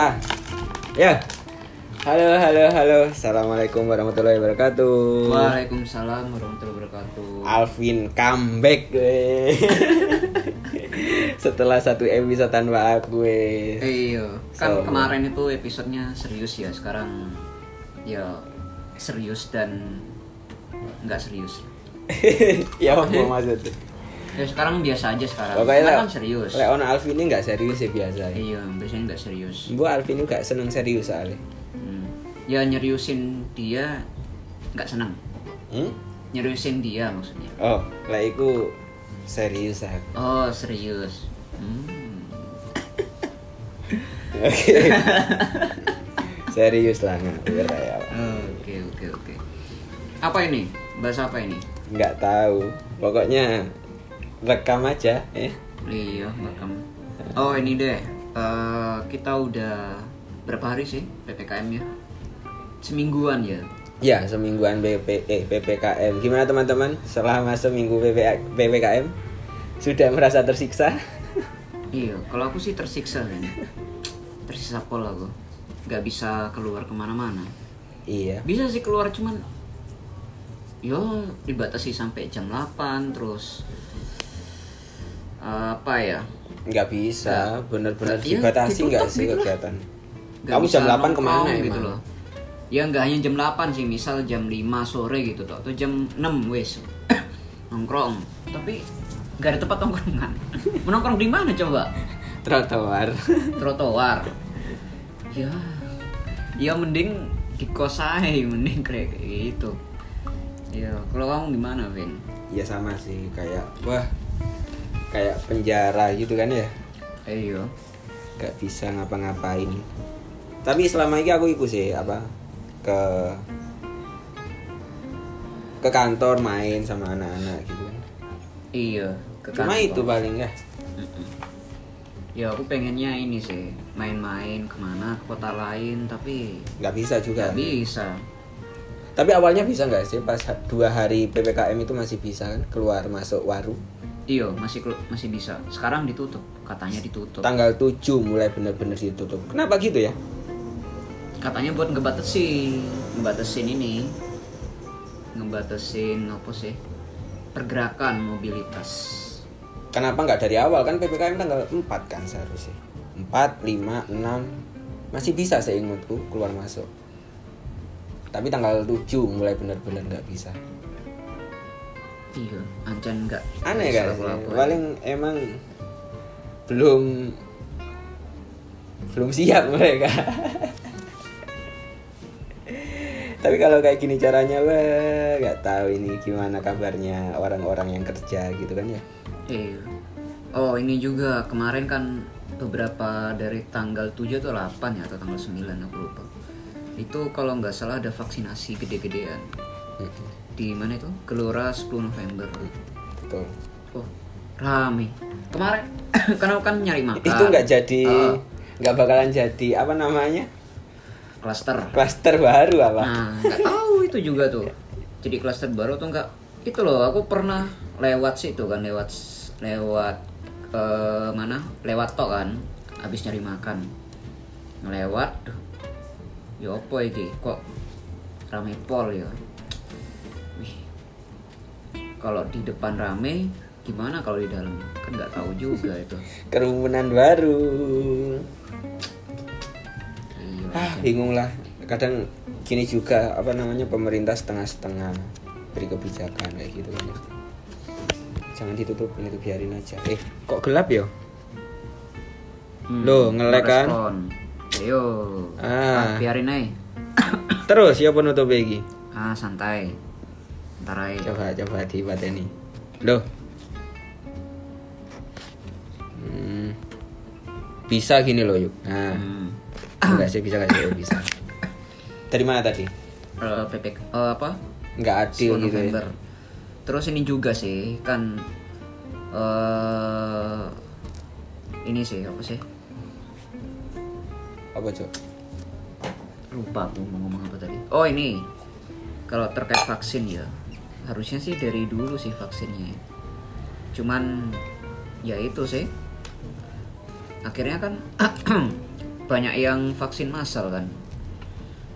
Ah, ya. Halo, halo, halo. Assalamualaikum warahmatullahi wabarakatuh. Waalaikumsalam warahmatullahi wabarakatuh. Alvin comeback gue. Setelah satu episode tanpa aku gue. Eh, iya, kan So- kemarin itu episodenya serius ya, sekarang ya serius dan nggak serius. ya apa maksudnya? Ya sekarang biasa aja sekarang. Pokoknya lah, kan serius. Lek ono Alvin ini nggak serius ya biasa. Iya, biasanya nggak serius. Bu Alvin ini gak seneng serius soalnya. Hmm. Ya nyeriusin dia nggak senang. Hmm? Nyeriusin dia maksudnya. Oh, lah iku serius aku. Oh serius. Hmm. Oke. serius lah ngawur ya. Oke oke oke. Apa ini? Bahasa apa ini? Nggak tahu. Pokoknya rekam aja ya. Iya, makam. Oh ini deh, Eh, kita udah berapa hari sih ppkm ya? Semingguan ya. Ya, semingguan BP, eh, PPKM. Gimana teman-teman? Selama seminggu PP, PPKM sudah merasa tersiksa? Iya, kalau aku sih tersiksa kan. Tersiksa pol aku. Gak bisa keluar ke mana-mana. Iya. Bisa sih keluar cuman yo dibatasi sampai jam 8 terus apa ya? Nggak bisa, bener-bener Iya, dibatasi nggak sih gitu kegiatan? Nggak Kamu jam 8 nongkrong ke mana gitu emang? loh. Ya nggak hanya jam 8 sih, misal jam 5 sore gitu toh, atau jam 6 wes nongkrong. Tapi nggak ada tempat nongkrongan. Menongkrong di mana coba? Trotoar. Trotoar. Ya, ya mending di kos aja, mending kayak gitu. Ya, kalau kamu gimana, Vin? ya sama sih, kayak wah kayak penjara gitu kan ya. Ayo. Gak bisa ngapa-ngapain. Tapi selama ini aku ikut sih apa ke ke kantor main sama anak-anak gitu kan. Iya, ke Cuma kantor. itu paling ya. Ya aku pengennya ini sih main-main ke mana ke kota lain tapi nggak bisa juga nggak bisa. tapi awalnya bisa nggak sih pas dua hari ppkm itu masih bisa kan keluar masuk warung Iya masih masih bisa. Sekarang ditutup katanya ditutup. tanggal 7 mulai bener-bener ditutup. Kenapa gitu ya? Katanya buat ngebatasin ngebatasin ini. Ngebatasin apa sih? Pergerakan mobilitas. kenapa nggak dari awal? Kan ppkm tanggal 4 kan seharusnya. 4 5 6 masih bisa seingatku keluar masuk. Tapi tanggal 7 mulai bener-bener nggak bisa Iya, ancan nggak. aneh kan paling emang belum belum siap mereka tapi kalau kayak gini caranya wah nggak tahu ini gimana kabarnya orang-orang yang kerja gitu kan ya Iya. Oh ini juga kemarin kan beberapa dari tanggal 7 atau 8 ya atau tanggal 9 aku lupa. Itu kalau nggak salah ada vaksinasi gede-gedean di mana itu? Gelora 10 November. betul Oh rame. Kemarin karena kan nyari makan. itu nggak jadi Oh, nggak bakalan jadi apa namanya klaster. klaster baru apa Nah nggak tahu itu juga tuh. Jadi klaster baru tuh nggak? Itu loh aku pernah lewat situ kan lewat lewat eh, mana? Lewat tok kan. Habis nyari makan. Ngelewat. duh, Ya apa iki? Kok rame pol ya? Wih. Kalau di depan rame, gimana kalau di dalam? Kan nggak tahu juga itu. kerumunan baru Iya. ah bingung lah kadang gini juga apa namanya pemerintah setengah-setengah beri kebijakan kayak gitu kan ya. jangan ditutupin itu biarin aja eh kok gelap ya Hmm, Loh, ngelek kan? Ayo. Ah. biarin aja. terus ya penutup lagi Ah, santai. Ntar aja. coba coba di ini loh Hmm. bisa gini loh yuk nah Hmm. enggak sih bisa nggak sih Oh, bisa dari mana tadi Eh, PPK eh, apa? nggak adil 10 gitu ya. Terus ini juga sih kan eh ini sih apa sih? apa cok Lupa aku mau ngomong apa tadi. Oh, ini. Kalau terkait vaksin ya. Harusnya sih dari dulu sih vaksinnya. Cuman ya itu sih. Akhirnya kan banyak yang vaksin massal kan.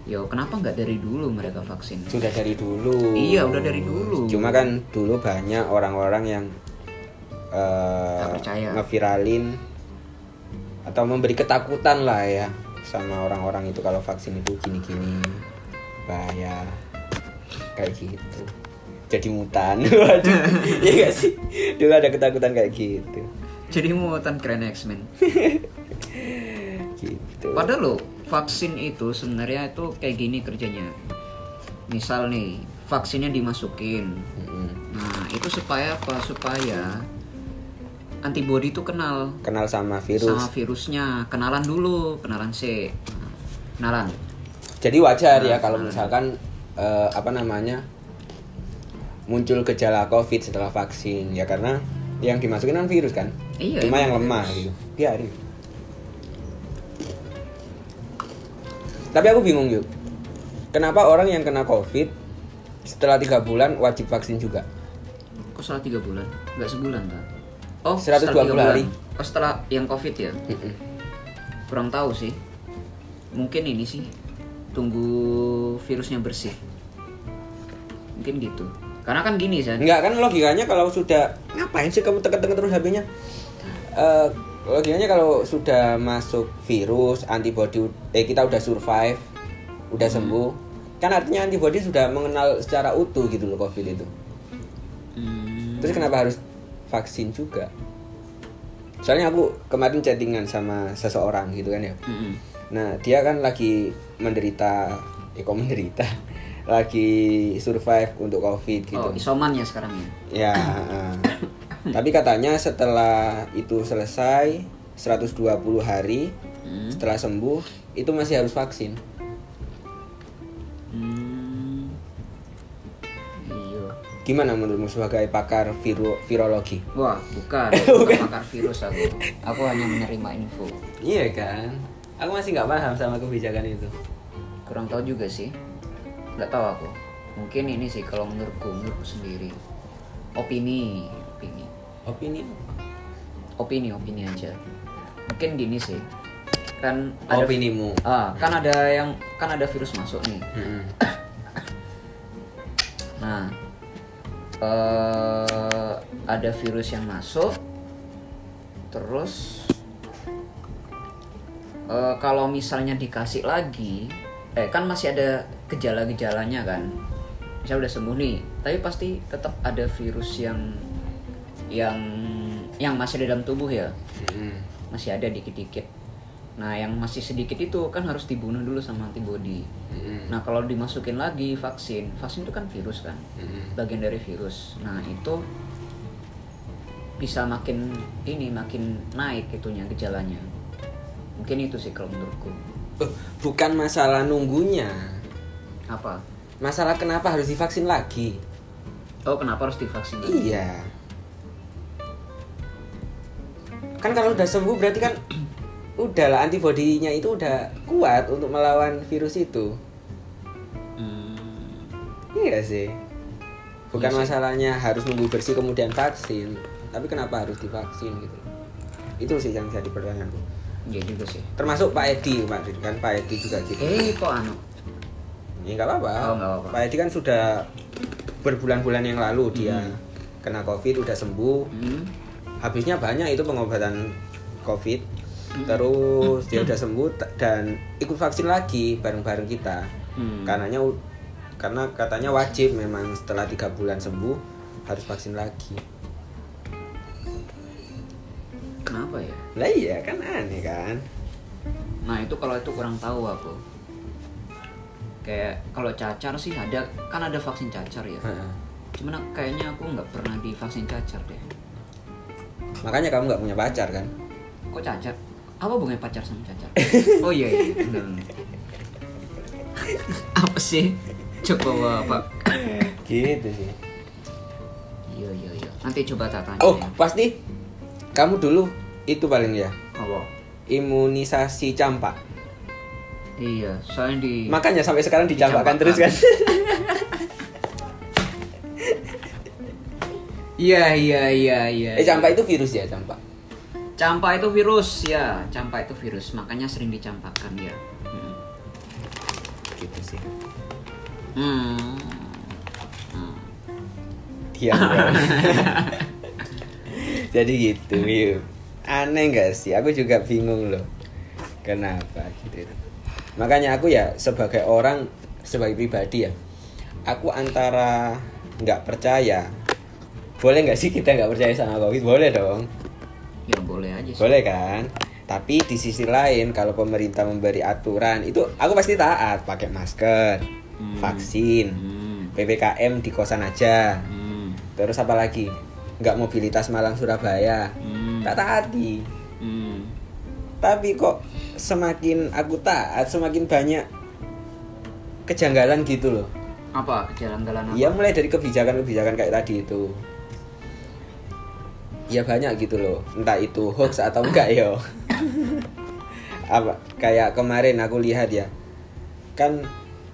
Yo kenapa nggak dari dulu mereka vaksin? sudah dari dulu Iya, udah dari dulu. cuma kan dulu banyak orang-orang yang Nggak percaya. ngeviralin atau memberi ketakutan lah ya sama orang-orang itu kalau vaksin itu gini-gini bahaya kayak gitu jadi mutan waduh iya gak sih dulu ada ketakutan kayak gitu Jadi muatan keren X-Men. gitu Padahal lo vaksin itu sebenarnya itu kayak gini kerjanya. Misal nih vaksinnya dimasukin. Mm-mm. Nah itu supaya apa? Supaya antibody itu kenal kenal sama virus sama virusnya. Kenalan dulu, kenalan C. Kenalan. Jadi wajar ya kalau misalkan eh, apa namanya muncul gejala COVID setelah vaksin ya karena yang dimasukin kan virus kan, Iya, cuma emang yang lemah gitu. Biarin. Tapi aku bingung yuk, kenapa orang yang kena COVID setelah tiga bulan wajib vaksin juga? Kok salah tiga bulan? Nggak sebulan tak? Oh, 120 setelah tiga bulan. hari. Oh setelah yang covid ya? Kurang tahu sih. Mungkin ini sih tunggu virusnya bersih. Mungkin gitu. Karena kan gini San. Enggak kan logikanya kalau sudah ngapain sih kamu tekan-tekan terus HP-nya? Eh, logikanya kalau sudah masuk virus, antibody eh kita udah survive, udah sembuh, kan artinya antibody sudah mengenal secara utuh gitu loh COVID itu. Hmm, Terus kenapa harus vaksin juga? Soalnya aku kemarin chattingan sama seseorang gitu kan ya. mm-mm. Nah, dia kan lagi menderita, eh kok menderita? Lagi survive untuk COVID gitu. Oh, isoman ya sekarang ya. Ya, heeh. tapi katanya setelah itu selesai 120 hari Hmm. setelah sembuh itu masih harus vaksin. Hmm. Iya. Gimana menurutmu sebagai pakar viru, virologi? Wah, bukan. bukan pakar virus aku. Aku hanya menerima info. Iya kan? Aku masih nggak paham sama kebijakan itu. Kurang tahu juga sih. Nggak tahu aku. Mungkin ini sih kalau menurutku, menurutku sendiri. Opini, opini. Opini? Opini, opini aja. Mungkin gini sih. Kan ada Opinimu. Ah, kan ada yang kan ada virus masuk nih. Mm-mm. Nah, eh ada virus yang masuk, terus eh, kalau misalnya dikasih lagi, eh kan masih ada gejala-gejalanya kan, misalnya udah sembuh nih, tapi pasti tetap ada virus yang yang yang masih ada dalam tubuh ya, Mm-mm. masih ada dikit-dikit. Nah, yang masih sedikit itu kan harus dibunuh dulu sama antibody. Mm-mm. Nah, kalau dimasukin lagi vaksin, vaksin itu kan virus kan, Mm-mm. bagian dari virus. Nah, itu bisa makin ini makin naik itunya gejalanya. Mungkin itu sih kalau menurutku. Eh, bukan masalah nunggunya. Apa? Masalah kenapa harus divaksin lagi? Oh, kenapa harus divaksin? lagi? Iya. Kan kalau udah sembuh berarti kan udah lah antibodinya itu udah kuat untuk melawan virus itu. Hmm, Iya sih. Bukan Iya sih. masalahnya harus nunggu bersih kemudian vaksin, tapi kenapa harus divaksin gitu? Itu sih yang jadi pertanyaanku. iya juga sih. Termasuk Pak Edi kemarin kan Pak Edi juga gitu. Eh, kok anu? Ya nggak apa-apa. Oh, nggak apa-apa. Pak Edi kan sudah berbulan-bulan yang lalu dia kena COVID udah sembuh. Hmm, habisnya banyak itu pengobatan covid terus dia udah sembuh dan ikut vaksin lagi bareng-bareng kita hmm. karenanya karena katanya wajib memang setelah tiga bulan sembuh harus vaksin lagi Kenapa ya? lah iya kan aneh kan Nah, itu kalau itu kurang tahu aku. Kayak kalau cacar sih ada kan ada vaksin cacar ya. Heeh. Cuman kayaknya aku nggak pernah divaksin cacar deh. makanya kamu nggak punya pacar kan Kok cacar? Apa hubungannya pacar sama cacar? Oh iya iya, benar. Apa sih? Coba apa? gitu sih Iya iya iya. Nanti coba tak tanya. oh ya. pasti kamu dulu itu paling ya Apa? imunisasi campak Iya, soalnya di makanya sampai sekarang dicampakkan terus kan? Iya iya iya iya. eh campak itu virus ya campak? Campak itu virus ya. Campak itu virus. Makanya sering dicampakkan ya. Hmm. gitu sih. Hmm. Hmm. diam jadi gitu yuk aneh gak sih? Aku juga bingung loh. Kenapa gitu makanya aku ya sebagai orang sebagai pribadi ya aku antara nggak percaya boleh nggak sih kita nggak percaya sama covid boleh dong ya boleh aja sih boleh kan tapi di sisi lain kalau pemerintah memberi aturan itu aku pasti taat pakai masker Hmm. vaksin Hmm. ppkm di kosan aja Hmm. terus apa lagi nggak mobilitas Malang Surabaya Hmm. tak taati Hmm. Tapi kok semakin aku taat semakin banyak kejanggalan gitu loh. Apa kejalan-jalan apa? ya mulai dari kebijakan-kebijakan kayak tadi itu. Ya banyak gitu loh. Entah itu hoax atau enggak yo. Apa kayak kemarin aku lihat ya. Kan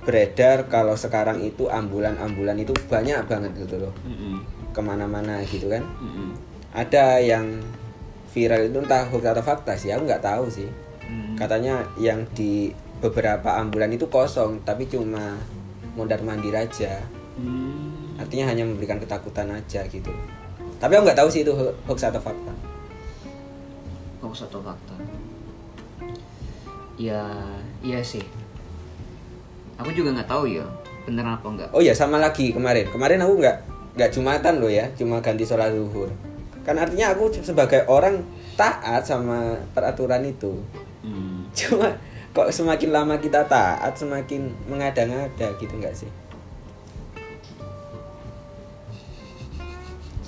beredar kalau sekarang itu ambulan-ambulan itu banyak banget gitu loh. Mm-mm. ke mana-mana gitu kan. Mm-mm. ada yang viral itu entah hoax atau fakta sih aku nggak tahu sih. Hmm. katanya yang di beberapa ambulan itu kosong tapi cuma mondar mandir aja. Hmm. artinya hanya memberikan ketakutan aja gitu. Tapi aku nggak tahu sih itu ho- hoax atau fakta. Hoax atau fakta? Ya iya sih. Aku juga nggak tahu ya bener apa enggak oh ya sama lagi kemarin. Kemarin aku nggak nggak jumatan loh ya cuma ganti sholat zuhur kan artinya aku sebagai orang taat sama peraturan itu. Hmm. cuma kok semakin lama kita taat semakin mengada-ngada gitu nggak sih?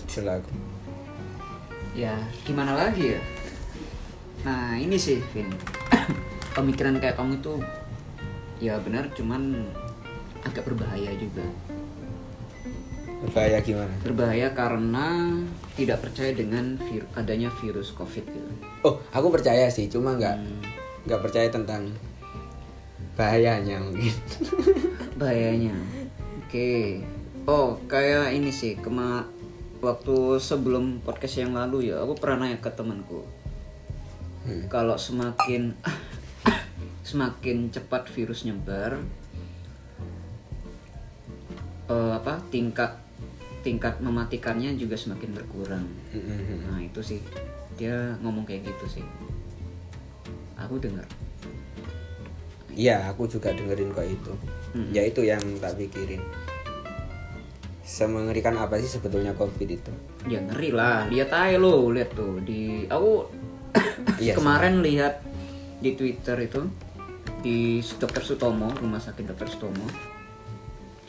Sebel aku. ya gimana lagi ya? Nah ini sih Vin. Pemikiran kayak kamu itu ya benar cuman agak berbahaya juga berbahaya gimana? Berbahaya karena tidak percaya dengan vir- adanya virus covid gitu. Oh aku percaya sih cuma nggak Hmm. nggak percaya tentang bahayanya mungkin. Bahayanya. Oke. Oh kayak ini sih kema waktu sebelum podcast yang lalu ya aku pernah nanya ke temanku. Hmm. kalau semakin semakin cepat virus nyebar eh, apa tingkat tingkat mematikannya juga semakin berkurang Mm-mm. nah itu sih dia ngomong kayak gitu sih aku dengar Iya, aku juga dengerin kok itu. Mm. Ya itu yang tak pikirin. Semengerikan apa sih sebetulnya COVID itu? ya ngeri lah lihat aja lo lihat tuh di aku Iya kemarin lihat di twitter itu di dokter Sutomo rumah sakit dokter Sutomo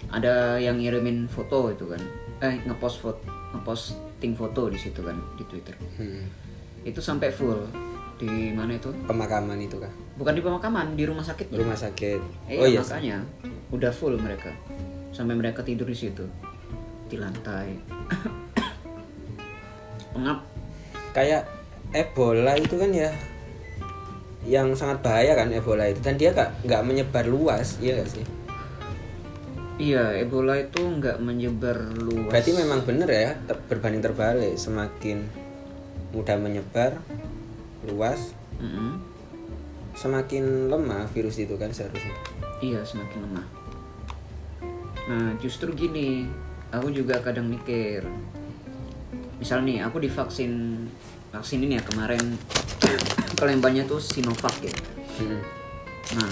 ada yang ngirimin foto itu kan eh ngepost foto ngeposting foto di situ kan di twitter Hmm. itu sampai full di mana itu Pemakaman itu kah? bukan di pemakaman di rumah sakit Rumah sakit. Eh, oh iya. makanya udah full mereka sampai mereka tidur di situ di lantai pengap Kayak Ebola itu kan ya yang sangat bahaya kan Ebola itu dan dia gak nggak menyebar luas, iya gak sih? Iya Ebola itu nggak menyebar luas Berarti memang bener ya ter- berbanding terbalik semakin mudah menyebar luas Mm-mm. semakin lemah virus itu kan seharusnya. iya semakin lemah nah justru gini aku juga kadang mikir misal nih aku divaksin vaksin ini ya kemarin kelembannya tuh Sinovac ya Hmm. Nah,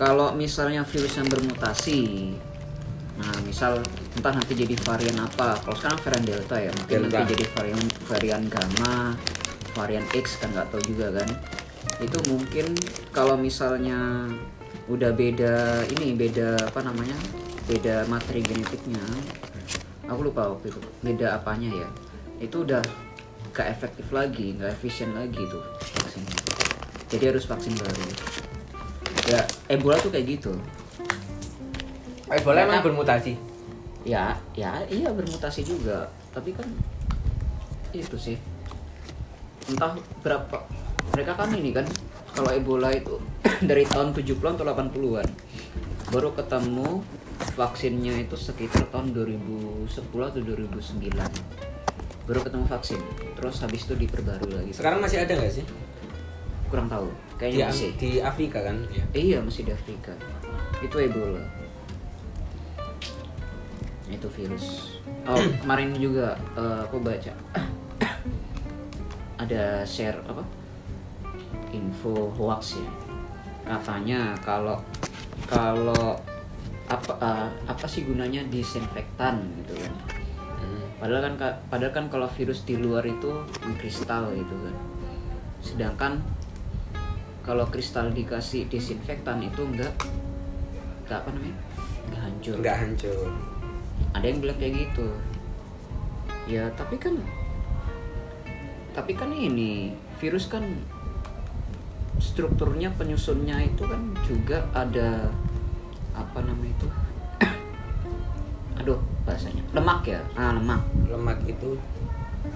kalau misalnya virus yang bermutasi, nah misal entah nanti jadi varian apa. Kalau sekarang varian delta ya, mungkin Delta. nanti jadi varian varian gamma, varian X kan nggak tahu juga kan. Itu mungkin kalau misalnya udah beda ini beda apa namanya beda materi genetiknya aku lupa waktu itu beda apanya ya itu udah gak efektif lagi nggak efisien lagi tuh vaksinnya jadi harus vaksin baru ya Ebola tuh kayak gitu. Ebola emang bermutasi. ya ya iya bermutasi juga. Tapi kan itu sih. Entah berapa mereka kan ini kan kalau Ebola itu dari tahun 70-an atau 80-an baru ketemu vaksinnya itu sekitar tahun 2010 atau 2009 baru ketemu vaksin terus habis itu diperbarui lagi. Sekarang masih ada nggak sih? kurang tahu Di, kayaknya masih. di Afrika kan? Ya. Iya masih di Afrika. Itu Ebola itu virus. Oh kemarin juga eh, aku baca. Ada share apa? Info hoax ya. Katanya kalau kalau apa eh, apa sih gunanya disinfektan gitu kan. Hmm. padahal kan ka- padahal kan kalau virus di luar itu mengkristal gitu kan. Sedangkan kalau kristal dikasih disinfektan itu enggak enggak apa namanya? Enggak hancur. Nggak hancur. ada yang bilang kayak gitu. Ya tapi kan tapi kan ini virus kan strukturnya penyusunnya itu kan juga ada apa namanya itu? Aduh bahasanya. Lemak ya? Ah lemak. Lemak itu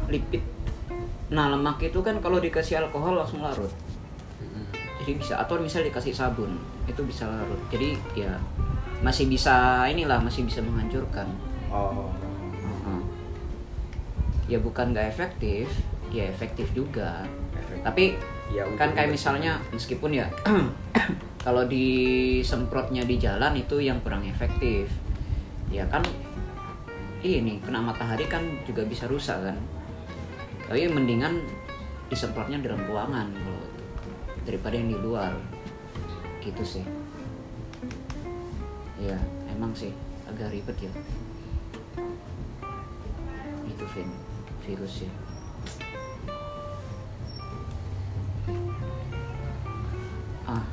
lipid. Nah lemak itu kan kalau dikasih alkohol langsung larut jadi bisa atau misal dikasih sabun itu bisa larut. Jadi ya masih bisa inilah masih bisa menghancurkan. Oh. Heeh. ya bukan nggak efektif ya efektif juga. Efek. tapi Ya, kan kayak misalnya meskipun ya kalau disemprotnya di jalan itu yang kurang efektif. Ya kan ini kena matahari kan juga bisa rusak kan. Tapi mendingan disemprotnya dalam ruangan daripada yang di luar. Gitu sih. Ya emang sih. Agak ribet ya. Itu Vin virus ya. Ah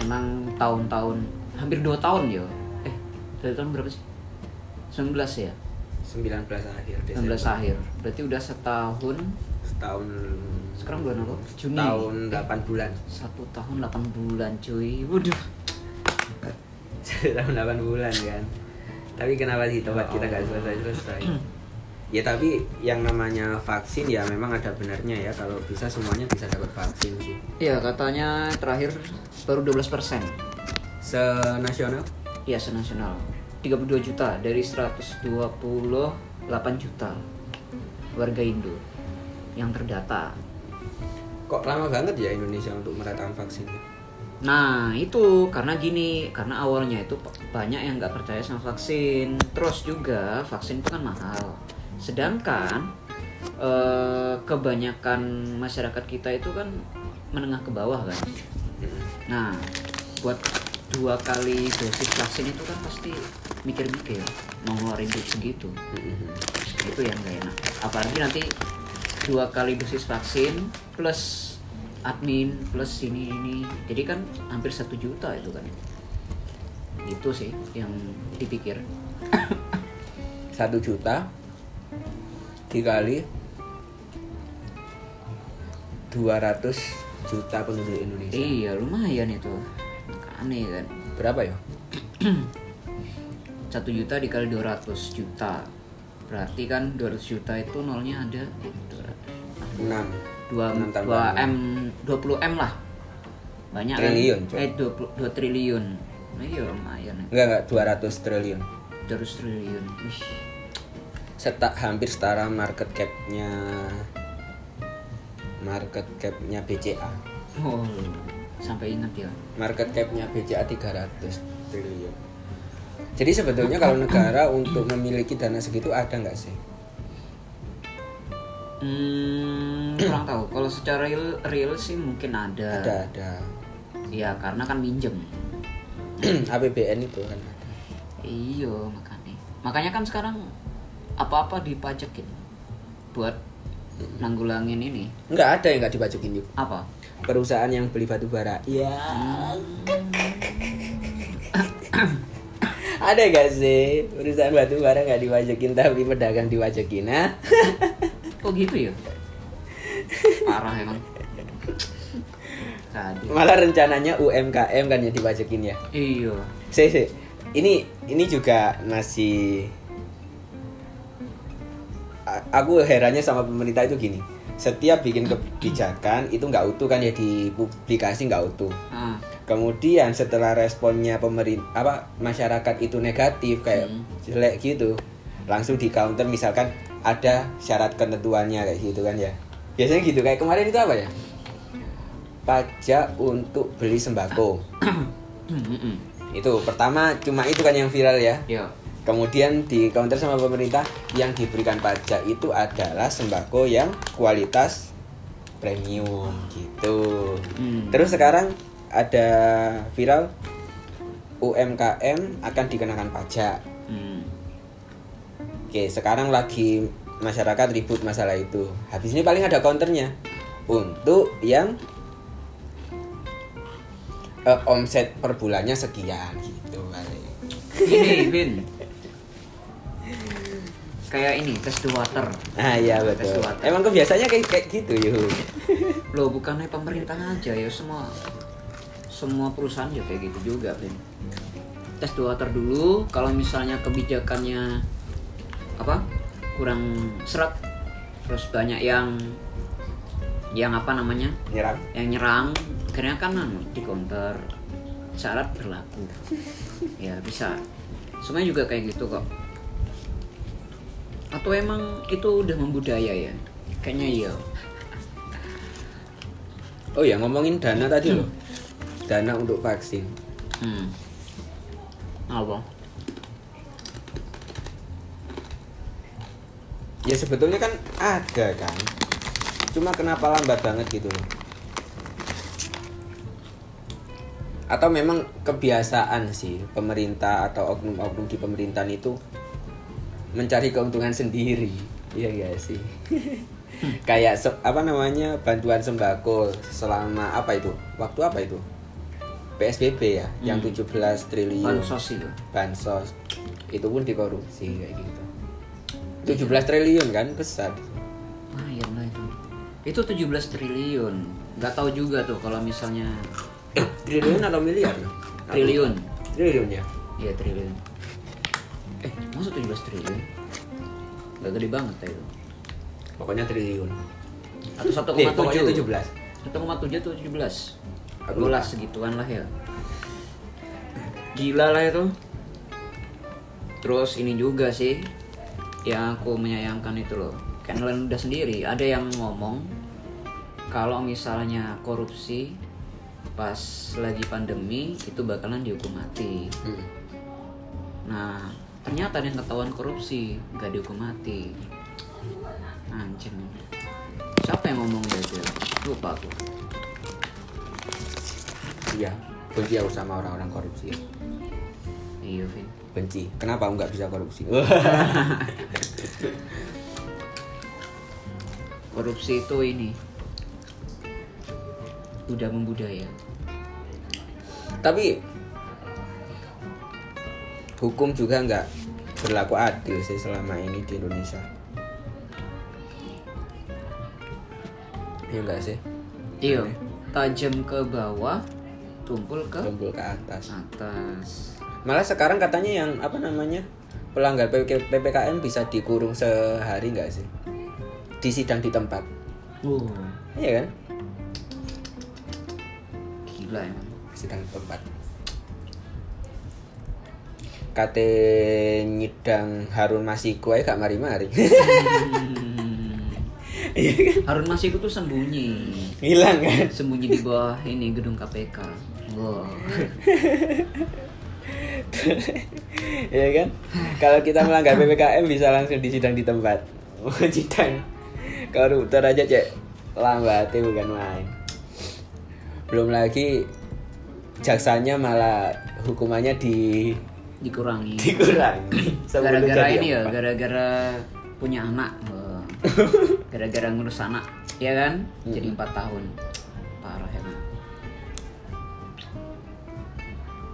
emang tahun-tahun hampir dua tahun ya. Eh dari tahun berapa sih? 19 ya? 19 akhir 19 Desember. akhir. Berarti udah setahun Setahun sekarang bulan apa Juni tahun 8 bulan. satu tahun 8 bulan cuy waduh tahun 8 bulan kan. Tapi kenapa sih tempat kita nggak selesai-selesai? Ya tapi yang namanya vaksin ya memang ada benarnya ya kalau bisa semuanya bisa dapat vaksin sih. ya katanya terakhir baru 12 persen Senasional? ya senasional 32 juta dari 128 juta warga Indo yang terdata Kok lama banget ya Indonesia untuk meratakan vaksin? Nah itu karena gini karena awalnya itu banyak yang nggak percaya sama vaksin. Terus juga vaksin itu kan mahal. Sedangkan eh, kebanyakan masyarakat kita itu kan menengah ke bawah kan. Nah buat dua kali dosis vaksin itu kan pasti mikir-mikir mau ngeluarin duit segitu. Hmm. itu yang gak enak. Apalagi nanti dua kali dosis vaksin plus admin plus ini ini. Jadi kan hampir satu juta itu kan. Itu sih yang dipikir. Satu juta dikali 200 juta penduduk Indonesia. iya lumayan itu. Aneh kan. Berapa ya? satu juta dikali 200 juta berarti kan 200 juta itu nolnya ada 6 2 Enam 2 tambah M 20 M lah banyak kan? Triliun, Cok. eh 20, 2 triliun nah, iya lumayan ya. Enggak enggak 200 triliun. 200 triliun Wih. Hampir setara market cap-nya market cap-nya BCA. oh sampai ingat ya Market cap-nya BCA 300 triliun. Jadi sebetulnya kalau negara untuk memiliki dana segitu ada nggak sih? hmm, kurang tahu kalau secara real, real sih mungkin ada. Ada ada. ya karena kan minjem APBN itu kan ada. iyo makanya makanya kan sekarang apa-apa dipajakin buat nanggulangin ini Nggak ada yang nggak dipajukin yuk. apa Perusahaan yang beli batu bara. Iya. ada gak sih perusahaan batu bara nggak dipajukin tapi pedagang dipajukin nah? kok gitu ya parah emang. Malah rencananya UMKM kan yang dipajukin ya. Iya. Si, si. Ini ini juga masih aku herannya sama pemerintah itu gini. Setiap bikin kebijakan itu nggak utuh kan ya di publikasi nggak utuh. Ah, Kemudian setelah responnya pemerintah apa masyarakat itu negatif kayak Hmm. jelek gitu, langsung di counter misalkan ada syarat ketentuannya kayak gitu kan ya biasanya gitu kayak kemarin itu apa ya pajak untuk beli sembako Mm-mm. itu pertama cuma itu kan yang viral ya ya kemudian di counter sama pemerintah yang diberikan pajak itu adalah sembako yang kualitas premium gitu Hmm. terus sekarang ada viral UMKM akan dikenakan pajak Hmm. Oke, sekarang lagi masyarakat ribut masalah itu. Habis ini paling ada counternya untuk yang eh, omset per bulannya sekian gitu paling. ini Bin kayak ini tes the water Ah iya betul. water. Emang kebiasaannya kayak kayak gitu yuk. Loh bukannya pemerintah aja ya semua semua perusahaan juga kayak gitu juga Vin. Tes the water dulu kalau misalnya kebijakannya apa kurang serat terus banyak yang yang apa namanya? Nyerang. yang nyerang akhirnya kan anu, di counter syarat berlaku. Ya bisa. Semuanya juga kayak gitu kok. Atau emang itu udah membudaya ya? Kayaknya iya. Oh ya ngomongin dana tadi loh. Dana untuk vaksin. hmm. apa Ya sebetulnya kan ada kan. Cuma kenapa lambat banget gitu loh. Atau memang kebiasaan sih pemerintah atau oknum-oknum di pemerintahan itu mencari keuntungan sendiri. Iya gak sih? Kayak se- apa namanya bantuan sembako selama apa itu? Waktu apa itu? PSBB ya, yang 17 triliun. Bansos itu. Bansos. Itu pun dikorupsi kayak gitu. 17 triliun kan besar. Lumayan lah itu. Itu 17 triliun. Nggak tahu juga tuh kalau misalnya eh, triliun atau miliar? Triliun. Triliun ya? Iya triliun. Eh masa 17 triliun? Nggak gede banget ya itu. Pokoknya triliun. Atau satu koma tujuh. 17 satu koma tujuh tujuh belas Aku belas segituan lah ya. Gila lah itu. Terus ini juga sih yang aku menyayangkan itu loh. Kalian udah sendiri ada yang ngomong kalau misalnya korupsi pas lagi pandemi itu bakalan dihukum mati. Hmm. nah ternyata yang ketahuan korupsi nggak dihukum mati. Anjing. Siapa yang ngomong gitu? Lupa aku iya. Benci aku sama orang-orang korupsi. Iya Vin. Benci. Kenapa nggak bisa korupsi? Korupsi itu ini. Udah membudaya. Tapi hukum juga nggak berlaku adil sih selama ini di Indonesia. Iya enggak sih? iya. Tajam ke bawah tumpul ke Tumpul ke atas. atas Malah sekarang katanya yang apa namanya pelanggar PPK PPKM bisa dikurung sehari nggak sih? Di sidang di tempat. oh Iya kan? gila emang Sidang di tempat. Kate nyidang Harun Masiku aja gak mari-mari. Hmm. Harun Masiku tuh sembunyi Hilang kan? sembunyi di bawah ini gedung KPK wow Iya kan? Kalau kita melanggar PPKM bisa langsung disidang di tempat. Oh, sidang. Koruptor aja cek lambatnya bukan main. Belum lagi jaksanya malah hukumannya di dikurangi dikurangi. Gara-gara ini ya gara-gara punya anak gara-gara ngurus anak ya kan jadi empat tahun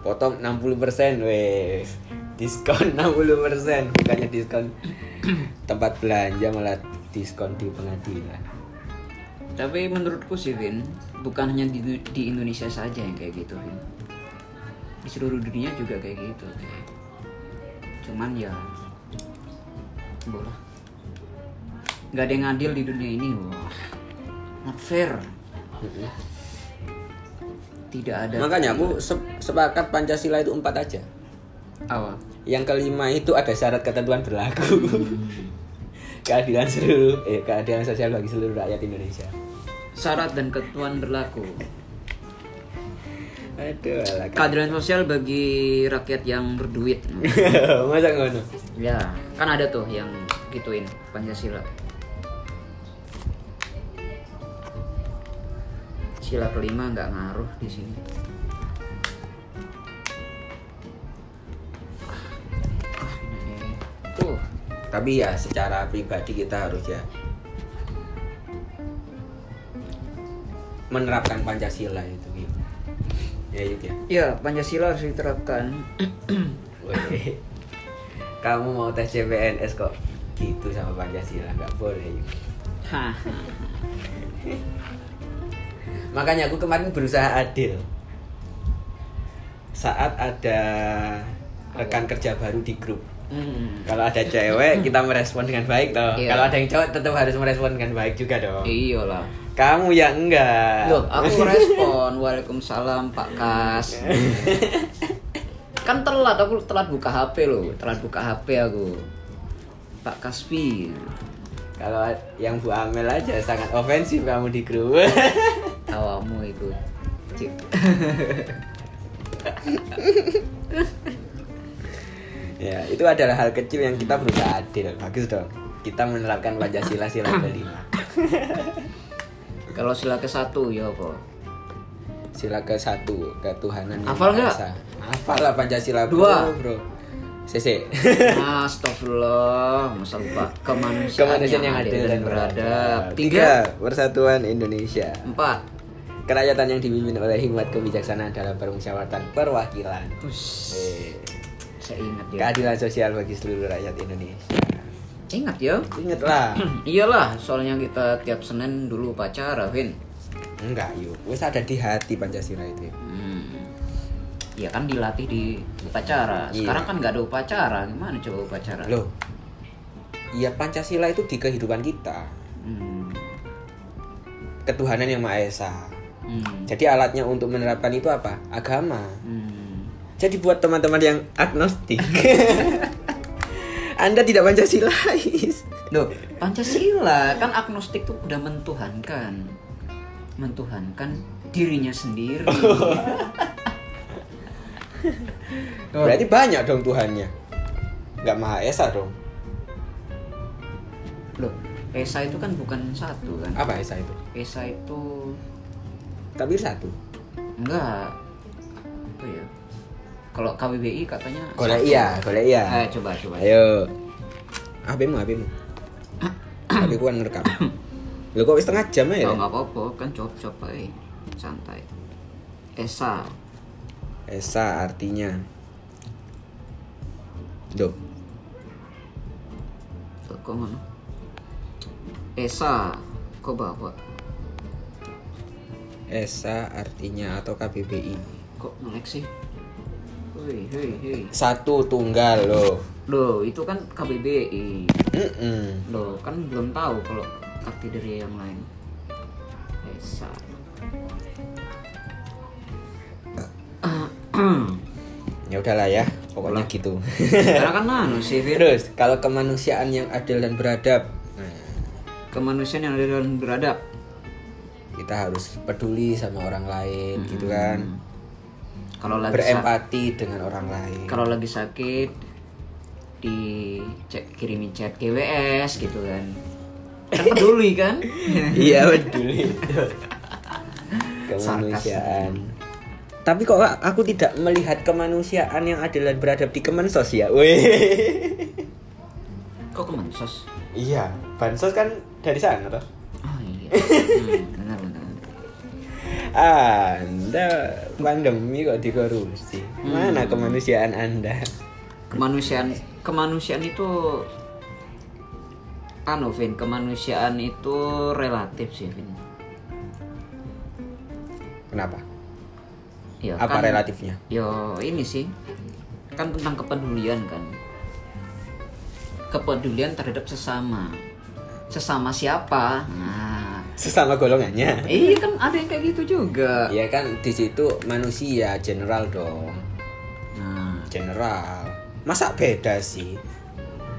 Potong 60% wes. Diskon 60% bukannya diskon tempat belanja malah diskon di pengadilan. tapi menurutku sih Vin bukan hanya di, di Indonesia saja yang kayak gitu Vin. Di seluruh dunia juga kayak gitu cuman ya bola nggak ada yang adil di dunia ini wah. Not fair tidak ada Makanya aku sep- sepakat Pancasila itu empat aja. awal Yang kelima itu ada syarat ketentuan berlaku. keadilan seluruh eh keadilan sosial bagi seluruh rakyat Indonesia. Syarat dan ketentuan berlaku. Aduh, alah. Keadilan sosial bagi rakyat yang berduit. Masa ngono? Ya, kan ada tuh yang gituin Pancasila. Sila kelima nggak ngaruh di sini. Ini. Tuh, Tapi ya secara pribadi kita harus ya menerapkan Pancasila itu gitu. Ya itu ya. ya Pancasila harus diterapkan. Kamu mau tes CPNS kok gitu sama Pancasila nggak boleh. Yuk. Makanya aku kemarin berusaha adil. Saat ada rekan kerja baru di grup. Hmm. Kalau ada cewek kita merespon dengan baik toh. Iya. Kalau ada yang cowok tetap harus merespon dengan baik juga dong. Iyalah. Kamu ya enggak. Loh, aku respon Waalaikumsalam Pak Kas. kan telat aku telat buka HP loh, telat buka HP aku. Pak Kaspi. Kalau yang Bu Amel aja sangat ofensif kamu di grup. Awamu itu. Cik. ya, itu adalah hal kecil yang kita berusaha adil. Bagus dong. Kita menerapkan Pancasila sila kelima. Kalau sila ke satu ya apa? Sila ke satu ketuhanan Hafal nggak? Hafal lah Pancasila Dua. bro, bro. Sese. Astagfirullah, masa lupa kemanusiaan, Kemanusiaan yang adil dan beradab. Tiga, Persatuan Indonesia. empat. Kerakyatan yang dipimpin oleh hikmat kebijaksanaan dalam permusyawaratan perwakilan. Ush, Eh, saya ingat ya. keadilan sosial bagi seluruh rakyat Indonesia. Ingat ya. Ingatlah. Iyalah, soalnya kita tiap Senin dulu upacara, Vin. Enggak, yuk. Wes ada di hati Pancasila itu. Hmm. Ya kan dilatih di upacara. Iya. Sekarang kan nggak ada upacara. Gimana coba upacara? Loh. Iya Pancasila itu di kehidupan kita. Hmm. Ketuhanan yang Maha Esa. Hmm. Jadi alatnya untuk menerapkan itu apa? Agama. Hmm. Jadi buat teman-teman yang agnostik, Anda tidak Pancasilais. Loh, Pancasila kan agnostik tuh udah mentuhankan. Mentuhankan dirinya sendiri. Berarti banyak dong Tuhannya. Nggak Maha Esa dong. Loh, Esa itu kan bukan satu kan? Apa Esa itu? Esa itu Kabir satu. enggak. Apa ya? Kalau KBBI katanya Golek satu. iya, golek iya. Eh, coba coba. Ayo. HPmu, HPmu. HP ku kan ngerekam. Lu kok setengah jam ya? Oh, nggak apa-apa, kan cop-cop aja. Santai. Esa. Esa artinya. Tuh, Kok ngono? Esa. Kok bawa? Esa artinya atau KBBI. Kok ngelek sih? Hei, hei, hei. Satu tunggal loh. Loh, itu kan KBBI. Mm-mm. Loh, kan belum tahu kalau arti dari yang lain. Ya udahlah ya, pokoknya gitu. Karena kan anu sih, Fir. Terus kalau kemanusiaan yang adil dan beradab, nah, Kemanusiaan yang adil dan beradab. kita harus peduli sama orang lain gitu kan. Hmm. Kalau lagi Berempati dengan orang lain. kalau lagi sakit di cek kirimin chat GWS gitu kan. Kan peduli kan? iya peduli. kemanusiaan. Tapi kok aku tidak melihat kemanusiaan yang adil dan beradab di Kemensos ya. Weh. Kok kemensos? Iya, bansos kan dari sana toh. Oh iya. Hmm, benar benar. Anda pandemi kok dikorupsi. Mana Hmm. kemanusiaan Anda? Kemanusiaan kemanusiaan itu anu Vin, kemanusiaan itu relatif sih Vin. Kenapa? Ya, Apa kan- relatifnya? Yo ini sih kan tentang kepedulian kan. Kepedulian terhadap sesama. Sesama siapa? Nah, Sesama golongannya. iya kan ada yang kayak gitu juga. Ya kan di situ manusia general dong. Nah, General. Masa beda sih?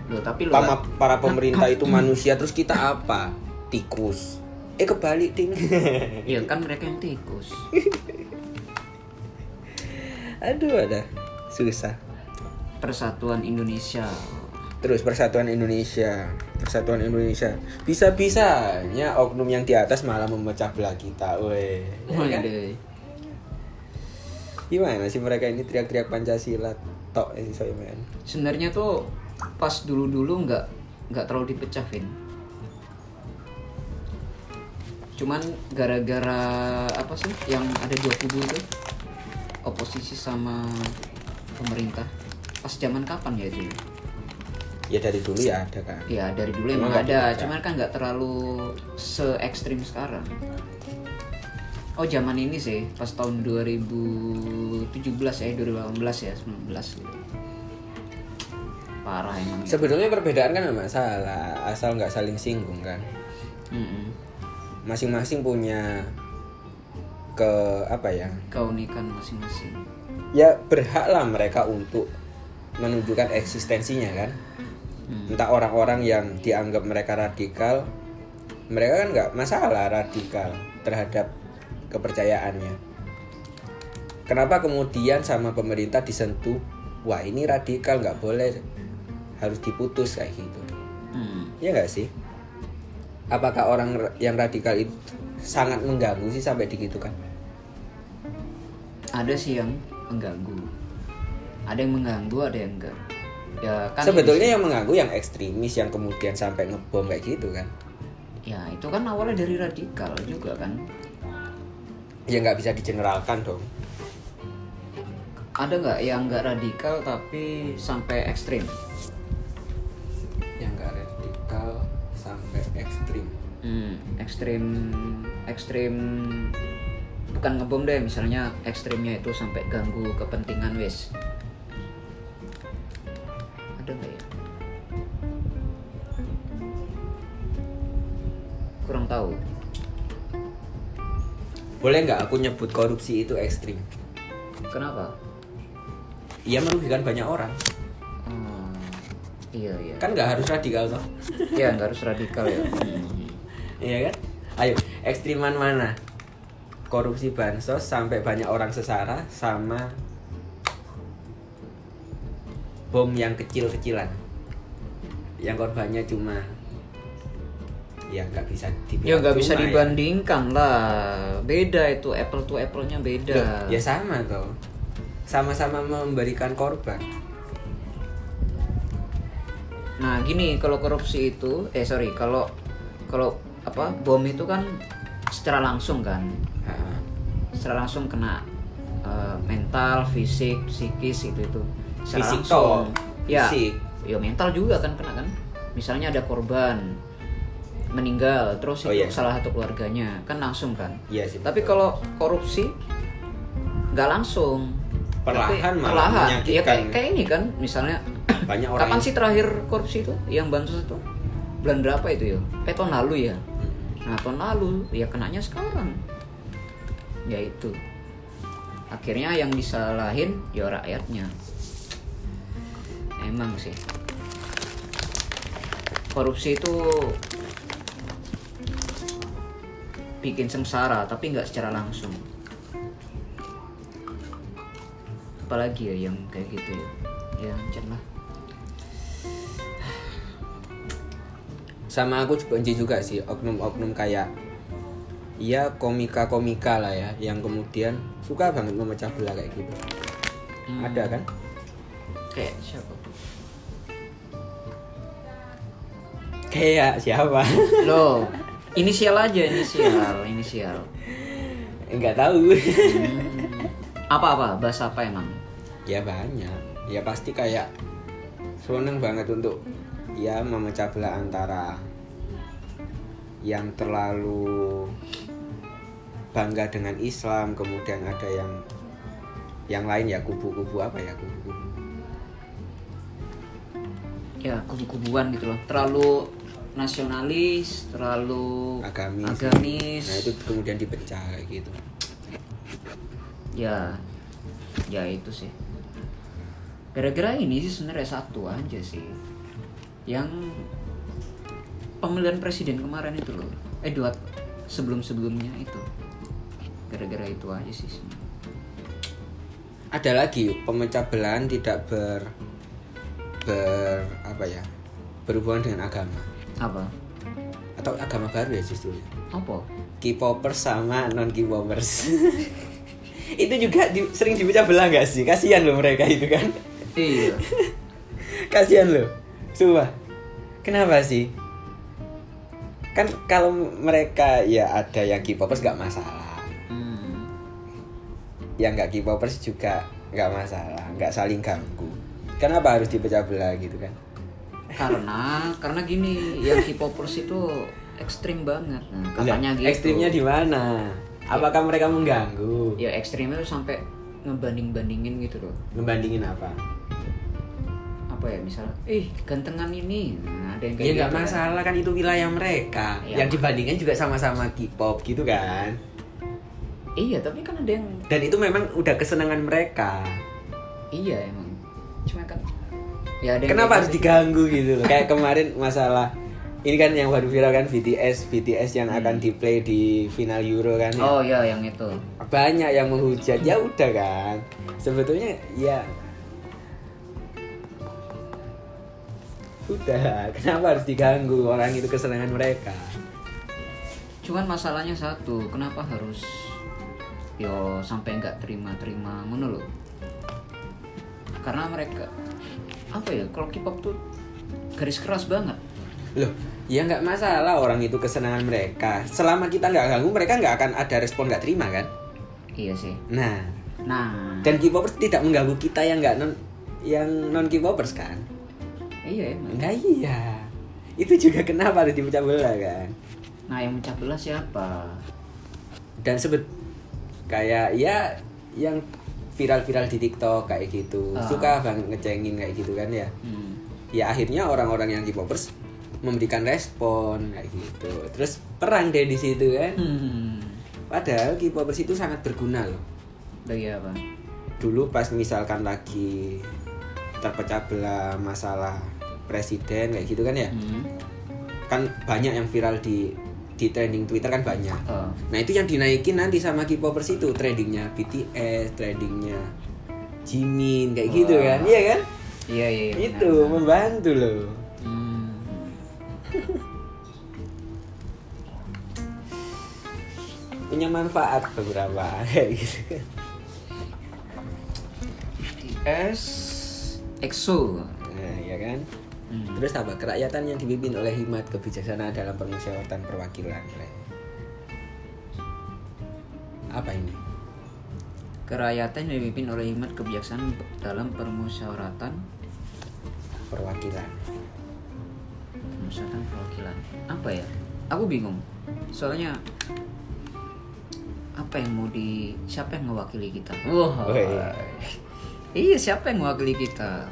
Loh, tapi Pama- nggak- para pemerintah itu manusia terus kita apa tikus eh kebalik ding Iya kan mereka yang tikus. aduh ada. Susah. Persatuan Indonesia. terus persatuan Indonesia. Persatuan Indonesia. Bisa bisanya oknum yang di atas malah memecah belah kita weh. Ya kan? Gimana sih mereka ini teriak-teriak Pancasila tok eh, men? Sebenarnya tuh pas dulu-dulu nggak nggak terlalu dipecah, Vin. Cuman gara-gara apa sih yang ada dua kubu itu oposisi sama pemerintah. Pas zaman kapan ya itu? ya? dari dulu ya ada kan Ya dari dulu Emang ada, dipecah? cuman kan nggak terlalu se ekstrim sekarang. Oh zaman ini sih, pas tahun 2017 ya, 2018 ya, 19 gitu. Parah emang. ya. sebetulnya perbedaan kan nggak masalah asal nggak saling singgung kan masing-masing punya ke apa ya Keunikan masing-masing. ya berhaklah mereka untuk menunjukkan eksistensinya kan Hmm. entah orang-orang yang dianggap mereka radikal mereka kan nggak masalah radikal terhadap kepercayaannya kenapa kemudian sama pemerintah disentuh wah ini radikal nggak boleh harus diputus kayak gitu Hmm. ya nggak sih apakah orang ra- yang radikal itu sangat mengganggu sih sampai digitukan Ada sih yang mengganggu. Ada yang mengganggu, ada yang enggak. Ya kan sebetulnya yang mengganggu yang ekstremis yang kemudian sampai ngebom kayak gitu kan ya itu kan awalnya dari radikal juga kan. ya nggak bisa digeneralkan dong Ada nggak yang nggak radikal tapi sampai ekstrim? yang nggak radikal sampai ekstrim Hmm, ekstrim ekstrim bukan ngebom deh misalnya ekstrimnya itu sampai ganggu kepentingan wes ada nggak ya? Kurang tahu. Boleh nggak aku nyebut korupsi itu ekstrim? Kenapa? Ia merugikan banyak orang. Hmm, iya iya. Kan nggak harus radikal toh. Ya nggak harus radikal ya. Hmm. iya kan? Ayo ekstriman mana korupsi bansos sampai banyak orang sesara sama bom yang kecil-kecilan. Yang korbannya cuma ya nggak bisa ya nggak bisa ya. dibandingkan lah. Beda itu apple to apple nya beda. Loh, ya sama toh. Sama-sama memberikan korban. Nah gini kalau korupsi itu, eh sorry kalau kalau apa bom itu kan secara langsung kan, Secara langsung kena eh, mental, fisik, psikis itu itu. Secara Fisik langsung. toh, Ya, fisik. ya mental juga kan kena kan. Misalnya ada korban meninggal, terus Oh, itu iya. salah satu keluarganya kan langsung kan. iya sih Tapi kalau korupsi nggak langsung. Perlahan Tapi malah perlahan. Ya kayak, kayak ini kan, misalnya banyak orang Kapan yang- sih terakhir korupsi itu? Yang bansos itu? Bulan berapa itu ya? Eh tahun lalu ya? Nah tahun lalu ya kenanya sekarang Ya itu Akhirnya yang disalahin ya rakyatnya. Emang sih. Korupsi itu Bikin sengsara tapi nggak secara langsung. Apalagi ya yang kayak gitu ya. Ya lah. Sama aku juga sih oknum-oknum kayak Iya komika-komika lah ya yang kemudian suka banget memecah belah kayak gitu. Hmm. Ada kan? Kayak siapa? Kayak siapa? Loh, inisial aja, inisial, inisial. Enggak tahu. Hmm. Apa-apa? Bahasa apa emang? ya banyak. Ya pasti kayak seneng banget untuk ya memecah belah antara yang terlalu bangga dengan Islam, kemudian ada yang yang lain ya kubu-kubu apa ya kubu-kubu Ya, kubu-kubuan gitu loh. Terlalu nasionalis, terlalu agamis. agamis. Nah itu kemudian dipecah kayak gitu. Ya, ya itu sih. Gara-gara ini sih sebenarnya satu aja sih. yang pemilihan presiden kemarin itu loh eh dua sebelum sebelumnya itu gara-gara itu aja sih ada lagi pemecah belahan tidak ber ber apa ya berhubungan dengan agama. Apa? Atau agama baru ya justru ya? Apa? K-popers sama non K-popers itu juga di- sering dipecah belah gak sih? Kasihan loh mereka itu kan. Iya. Kasihan loh. Sumpah. Kenapa sih? Kan kalau mereka ya ada yang K-popers gak masalah. Yang nggak K-popers juga nggak masalah nggak saling ganggu. Kenapa harus dipecah belah gitu kan? Karena karena gini yang K-popers itu ekstrim banget. Nah, katanya gitu. ekstrimnya di mana? Apakah mereka mengganggu? Ya ekstrimnya tuh sampai ngebanding bandingin gitu loh. Membandingin apa? Apa ya misalnya ih gantengan ini. Nah, ada yang kayak ya nggak gitu kan. masalah kan itu wilayah mereka. Ya. yang dibandingkan juga sama-sama K-pop gitu kan iya tapi kan ada yang dan itu memang udah kesenangan mereka. Iya emang. Cuma kan ya ada yang kenapa harus gitu. diganggu gitu loh? Kayak kemarin masalah ini kan yang baru viral kan BTS BTS yang akan di play di final Euro kan ya. oh ya yang itu. Banyak yang menghujat. Ya udah kan. Sebetulnya ya. Udah kenapa harus diganggu orang itu kesenangan mereka? Cuman masalahnya satu kenapa harus yo sampai nggak terima-terima ngono loh karena mereka apa ya kalau K-pop tuh garis keras banget. Loh ya nggak masalah orang itu kesenangan mereka. Selama kita nggak ganggu mereka nggak akan ada respon nggak terima kan? Iya sih. Nah. Nah. Dan K-popers tidak mengganggu kita yang nggak non yang non K-popers kan? Iya emang nah iya. Itu juga kenapa harus dipecah belah kan? Nah yang mencah belah siapa? Dan sebet kayak ya yang viral-viral di TikTok kayak gitu Ah. suka banget ngecengin kayak gitu kan ya hmm. ya akhirnya orang-orang yang K-popers memberikan respon kayak gitu terus perang deh di situ kan Hmm. padahal K-popers itu sangat berguna loh bagi apa dulu pas misalkan lagi terpecah belah masalah presiden kayak gitu kan ya hmm. kan banyak yang viral di di trending Twitter kan banyak oh. Nah itu yang dinaikin nanti sama K-popers itu trendingnya BTS, trendingnya Jimin kayak gitu Wah. kan, iya kan? iya iya iya, itu benar. membantu loh. Hmm. Punya manfaat beberapa kayak gitu. kan. BTS EXO Nah, ya kan? Hmm. Terus apa? Kerakyatan yang dipimpin oleh hikmat kebijaksanaan dalam permusyawaratan perwakilan. Apa ini? Kerakyatan yang dipimpin oleh hikmat kebijaksanaan dalam permusyawaratan Perwakilan. permusyawaratan perwakilan. Apa ya? Aku bingung. Soalnya apa yang mau di siapa yang mewakili kita? Wah. Iya, siapa yang mewakili kita?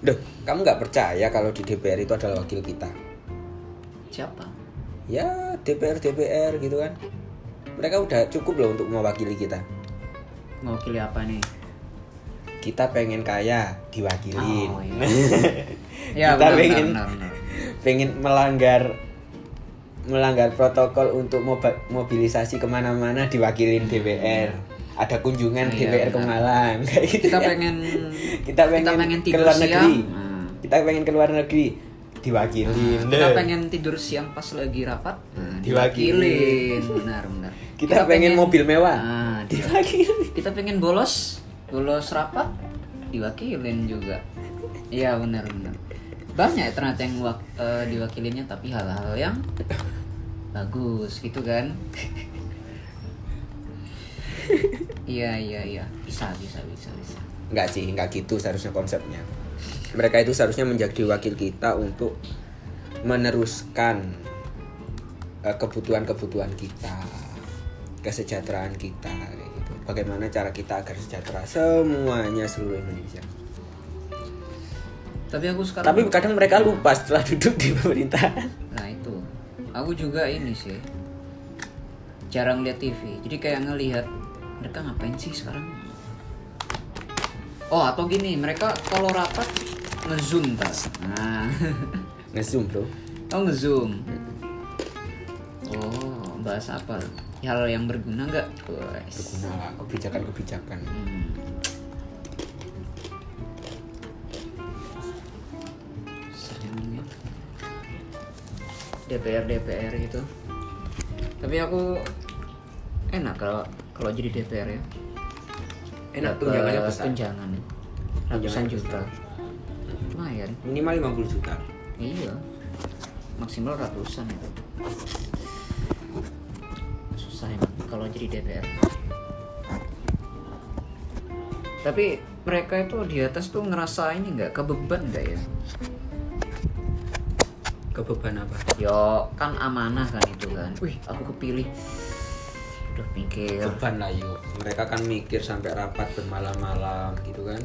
Duh, kamu nggak percaya kalau di DPR itu adalah wakil kita? Siapa? Ya DPR DPR gitu kan. Mereka udah cukup loh untuk mewakili kita. Mewakili apa nih? Kita pengen kaya diwakilin. Oh, iya. Ya, kita benar, pengen benar, benar. pengen melanggar melanggar protokol untuk mobilisasi ke mana-mana diwakilin DPR. Ada kunjungan Iya, DPR ke benar. Malang kayak gitu. Kita kan. pengen kita pengen, ke tidur luar siang. negeri. Nah. Kita pengen ke luar negeri diwakilin. Kita deh. pengen tidur siang pas lagi rapat, nah, Diwakilin. diwakilin. Benar, benar. Kita pengen mobil mewah. Nah, di- diwakilin. kita pengen bolos, bolos rapat, diwakilin juga. Iya, benar, benar. Banyak ya ternyata yang wak- eh, diwakilinnya tapi hal-hal yang bagus gitu kan. Iya, iya, iya. Bisa, bisa, bisa, bisa. Enggak sih, enggak gitu seharusnya konsepnya. Mereka itu seharusnya menjadi wakil kita untuk meneruskan eh, kebutuhan-kebutuhan kita, kesejahteraan kita gitu. Bagaimana cara kita agar sejahtera semuanya seluruh Indonesia. Tapi aku sekarang Tapi kadang mereka lupa setelah duduk di pemerintahan. Nah itu, aku juga ini sih jarang lihat TV. Jadi kayak ngelihat mereka ngapain sih sekarang? Oh atau gini, mereka kalau rapat ngezoom tas nah. Ngezoom bro. Oh ngezoom. Oh bahas apa? Hal yang berguna nggak? Berguna lah kebijakan kebijakan Hmm. Ya. DPR DPR gitu. Tapi aku enak kalau kalau jadi DPR ya. Enak Dapat tunjangannya besar. tunjangan. Ratusan juta. lumayan. Minimal 50 juta. Iya. Maksimal ratusan itu. Susah emang kalau jadi DPR. Tapi mereka itu di atas tuh ngerasa ini nggak kebeban nggak ya? Kebeban apa? Yo kan amanah kan itu kan. Wih. Aku kepilih mikir. Beban lah yuk. Mereka kan mikir sampai rapat bermalam-malam gitu kan.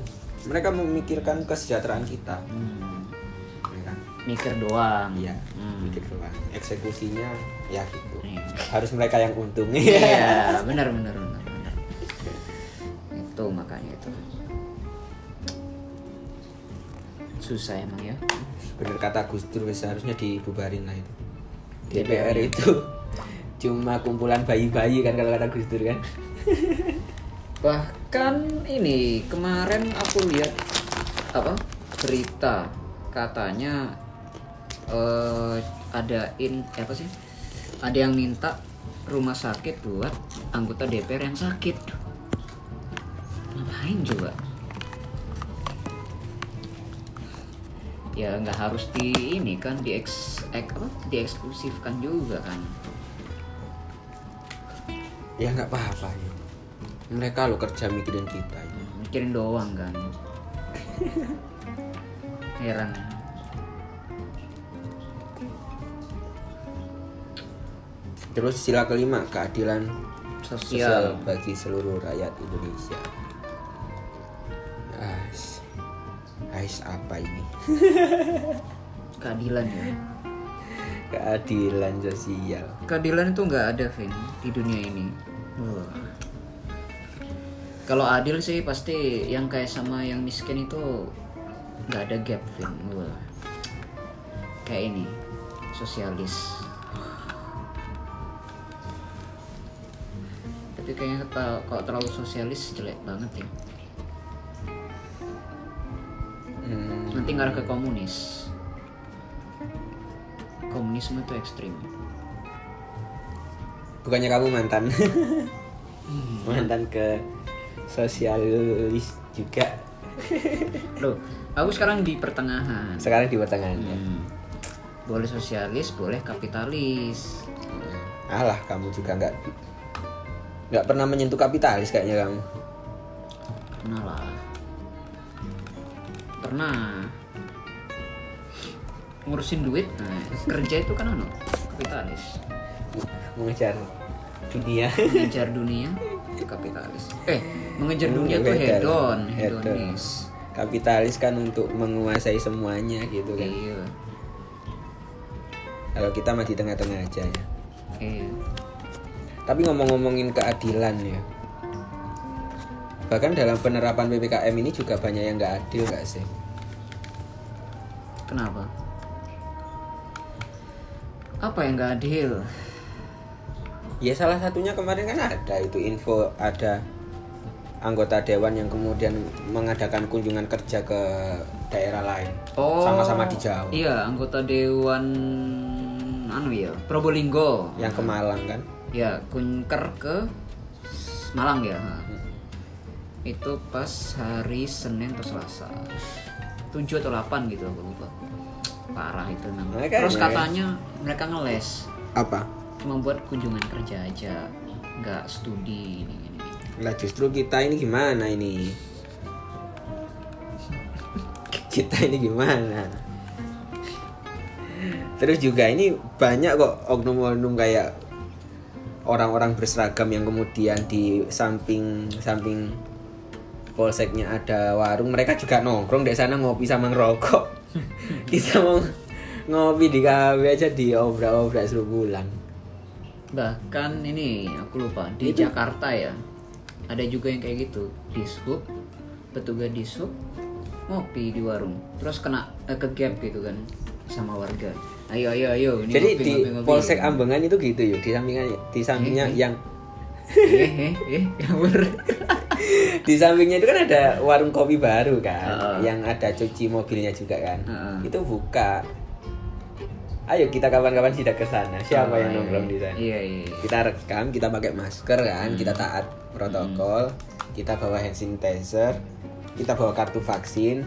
Mereka memikirkan kesejahteraan kita. Hmm, ya kan? Mikir doang. Iya Hmm. mikir doang. Eksekusinya ya gitu. Iya. harus mereka yang untung. Iya benar benar benar benar. Itu makanya itu. Susah emang ya. Bener kata Gus Dur seharusnya dibubarin lah itu. DPR itu cuma kumpulan bayi-bayi kan kalau kata Gus Dur kan? Bahkan ini kemarin aku lihat apa berita katanya eh ada in apa sih? Ada yang minta rumah sakit buat anggota DPR yang sakit. Ngapain juga ya nggak harus di ini kan di eks, ek, apa? Dieksklusifkan juga kan ya nggak apa-apa ya. Mereka lo kerja mikirin kita ya. mikirin doang kan. Heran. Terus sila kelima keadilan sosial sosial. bagi seluruh rakyat Indonesia. Ais, Ais apa ini? Keadilan ya keadilan sosial. Keadilan itu nggak ada Vin di dunia ini. Kalau adil sih pasti yang kayak sama yang miskin itu nggak ada gap Vin Wah. kayak ini sosialis. Tapi kayaknya kalau kalau terlalu sosialis jelek banget ya Hmm, nanti ngarah ke komunis komunisme itu ekstrim bukannya kamu mantan mantan ke sosialis juga Loh, aku sekarang di pertengahan. sekarang di pertengahan ya Hmm. Boleh sosialis, boleh kapitalis. alah kamu juga nggak nggak pernah menyentuh kapitalis kayaknya kamu Pernah lah. Pernah. Ngurusin duit, nah, kerja itu kan anu, kapitalis. mengejar dunia Mengejar dunia, kapitalis. Eh, mengejar dunia tuh hedon, Hedon. hedonis. kapitalis kan untuk menguasai semuanya gitu kan Iya. kalau kita masih di tengah-tengah aja ya Iya. tapi ngomong-ngomongin keadilan ya bahkan dalam penerapan ppkm ini juga banyak yang nggak adil nggak sih Kenapa? Apa yang gak adil? ya salah satunya kemarin kan ada itu info ada anggota dewan yang kemudian mengadakan kunjungan kerja ke daerah lain sama-sama di Jawa Iya, anggota dewan anu ya, Probolinggo. yang ke Malang kan Ya, kunker ke Malang ya. Itu pas hari Senin atau Selasa. 7 atau 8 gitu aku lupa. Parah itu namanya. Makanya. Terus katanya mereka ngeles apa cuma buat kunjungan kerja aja, nggak studi ini ini. lah justru kita ini gimana ini kita ini gimana terus juga ini banyak kok oknum-oknum kayak orang-orang berseragam yang kemudian di samping samping polseknya ada warung mereka juga nongkrong di sana ngopi sama ngerokok kita mau ngopi di kafe aja di obrak-obrak serubulan Bahkan ini aku lupa di Jakarta ya. Ada juga yang kayak gitu. Di sub, petugas di sub ngopi di warung terus kena eh, ke gap gitu kan sama warga ayo ayo ayo ini Jadi ngopi, di ngopi, ngopi. Polsek Ambengan itu gitu yuk, di sampingnya di sampingnya eh. yang eh eh eh di sampingnya itu kan ada warung kopi baru kan, Heeh. yang ada cuci mobilnya juga kan. Heeh. Itu buka. Ayo kita kapan-kapan tidak ke sana. Siapa Oh, yang iya, nongkrong di sana? iya iya iya. Kita rekam, kita pakai masker kan, kita taat protokol, kita bawa hand sanitizer, kita bawa kartu vaksin.